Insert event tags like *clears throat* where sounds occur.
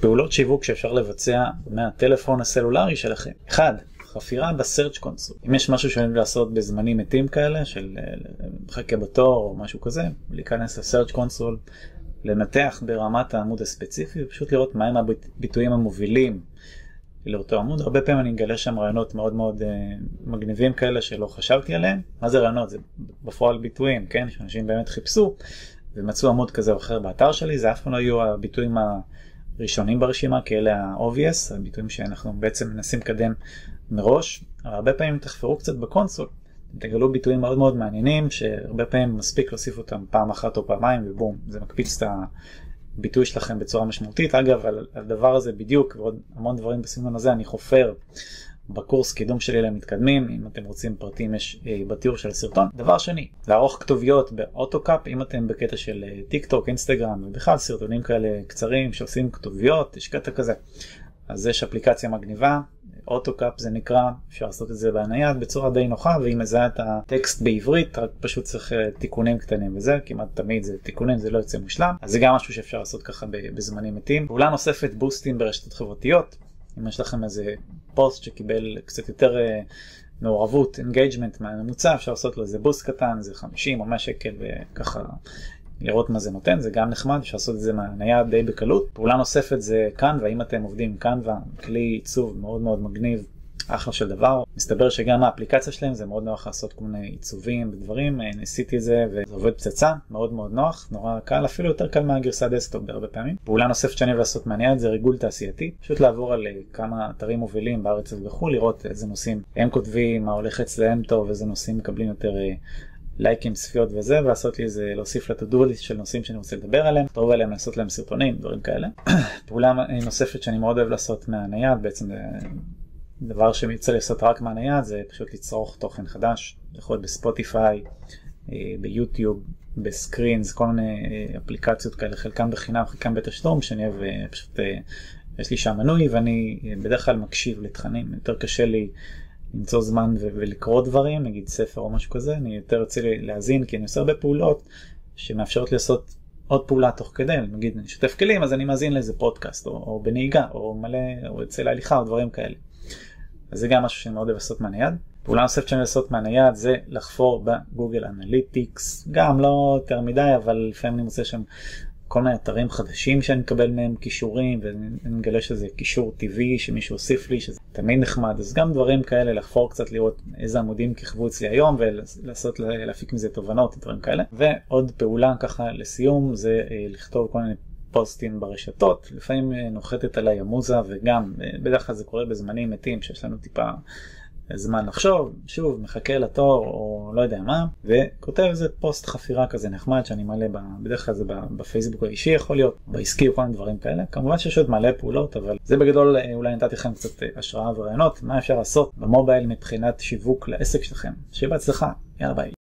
פעולות שיווק שאפשר לבצע מהטלפון הסלולרי שלכם. אחד, חפירה ב Search Console. אם יש משהו שאני לעשות בזמנים מתים כאלה, של אה, מחכה בתור או משהו כזה, להיכנס ל Search Console, לנתח ברמת העמוד הספציפי, ופשוט לראות מהם הביטויים המובילים לאותו עמוד. הרבה פעמים אני אגלה שם רעיונות מאוד מאוד uh, מגניבים כאלה שלא חשבתי עליהם. מה זה רעיונות? זה בפועל ביטויים, כן? שאנשים באמת חיפשו ומצאו עמוד כזה או אחר באתר שלי, זה אף פעם לא היו הביטויים הראשונים ברשימה, כי אלה ה-obvious, הביטויים שאנחנו בעצם מנסים לקדם מראש, אבל הרבה פעמים תחפרו קצת ב Console, תגלו ביטויים מאוד מאוד מעניינים, שהרבה פעמים מספיק להוסיף אותם פעם אחת או פעמיים ובום, זה מקפיץ את הביטוי שלכם בצורה משמעותית. אגב, על הדבר הזה בדיוק, ועוד המון דברים בסגנון הזה, אני חופר בקורס קידום שלי למתקדמים, אם אתם רוצים פרטים יש אה, בתיאור של הסרטון. דבר שני, לערוך כתוביות ב AutoCap, אם אתם בקטע של אה, טיק טוק, אינסטגרם ובכלל סרטונים כאלה קצרים שעושים כתוביות, יש קטע כזה. אז יש אפליקציה מגניבה, AutoCap זה נקרא, אפשר לעשות את זה בנייד בצורה די נוחה והיא מזהה את הטקסט בעברית, רק פשוט צריך אה, תיקונים קטנים וזה, כמעט תמיד זה תיקונים, זה לא יוצא מושלם, אז זה גם משהו שאפשר לעשות ככה בזמנים מתים. פעולה נוספת, boostים ברשתות חברתיות, אם יש לכם איזה פוסט שקיבל קצת יותר אה, מעורבות, engagement מהממוצע, אפשר לעשות לו איזה boost קטן, איזה 50 או 100 שקל וככה לראות מה זה נותן, זה גם נחמד, אפשר לעשות את זה מהנייד די בקלות. פעולה נוספת זה Canva, אם אתם עובדים עם Canva, כלי עיצוב מאוד מאוד מגניב, אחלה של דבר. מסתבר שגם האפליקציה שלהם זה מאוד נוח לעשות כל מיני עיצובים ודברים, אה, ניסיתי את זה וזה עובד פצצה, מאוד מאוד נוח, נורא קל, אפילו יותר קל מהגרסה desktop בהרבה פעמים. פעולה נוספת שאני אוהב לעשות מהנייד זה ריגול תעשייתי, פשוט לעבור על אה, כמה אתרים מובילים בארץ ובחו"ל, לראות איזה נושאים הם כותבים, מה הולך אצלם טוב, איזה נושאים מקבלים יותר אה, לייקים, צפיות וזה, ולעשות לי איזה, להוסיף לטודו של נושאים שאני רוצה לדבר עליהם, לכתוב עליהם, לעשות להם סרטונים, דברים כאלה. *clears throat* פעולה נוספת שאני מאוד אוהב לעשות מהנייד, בעצם דבר שיוצא לעשות רק מהנייד, זה פשוט לצרוך תוכן חדש, יכול להיות בספוטיפיי, אה, ביוטיוב, בסקרינס, כל מיני אה, אפליקציות כאלה, חלקם בחינם, חלקם בתשלום, שאני אוהב אה, פשוט, יש לי שם מנוי ואני בדרך כלל מקשיב לתכנים, יותר קשה לי למצוא זמן ו- ולקרוא דברים, נגיד ספר או משהו כזה, אני יותר לי להאזין כי אני עושה הרבה פעולות שמאפשרות לעשות עוד פעולה תוך כדי, נגיד אני שוטף כלים אז אני מאזין לאיזה פודקאסט או, או בנהיגה או מלא או יוצא להליכה או דברים כאלה. אז זה גם משהו שאני מאוד אוהב לעשות מהנייד. פעולה נוספת שאני לעשות מהנייד זה לחפור ב Google Analytics, גם לא יותר מדי אבל לפעמים אני מוצא שם כל מיני אתרים חדשים שאני מקבל מהם קישורים ואני מגלה שזה קישור טבעי שמישהו הוסיף לי שזה תמיד נחמד. אז גם דברים כאלה לחפור קצת לראות איזה עמודים כיכבו אצלי היום ולנסות להפיק מזה תובנות דברים כאלה. ועוד פעולה ככה לסיום זה אה, לכתוב כל מיני פוסטים ברשתות לפעמים אה, נוחתת עליי המוזה וגם אה, בדרך כלל זה קורה בזמנים מתים שיש לנו טיפה זמן לחשוב, שוב, מחכה לתור או לא יודע מה, וכותב איזה פוסט חפירה כזה נחמד שאני מעלה, בדרך כלל זה בפייסבוק האישי יכול להיות, בעסקי או כל מיני דברים כאלה. כמובן שיש עוד מלא פעולות, אבל זה בגדול אה, אולי נתתי לכם קצת אה, השראה ורעיונות, מה אפשר לעשות במובייל מבחינת שיווק לעסק שלכם. שיהיה בהצלחה, יאללה ביי.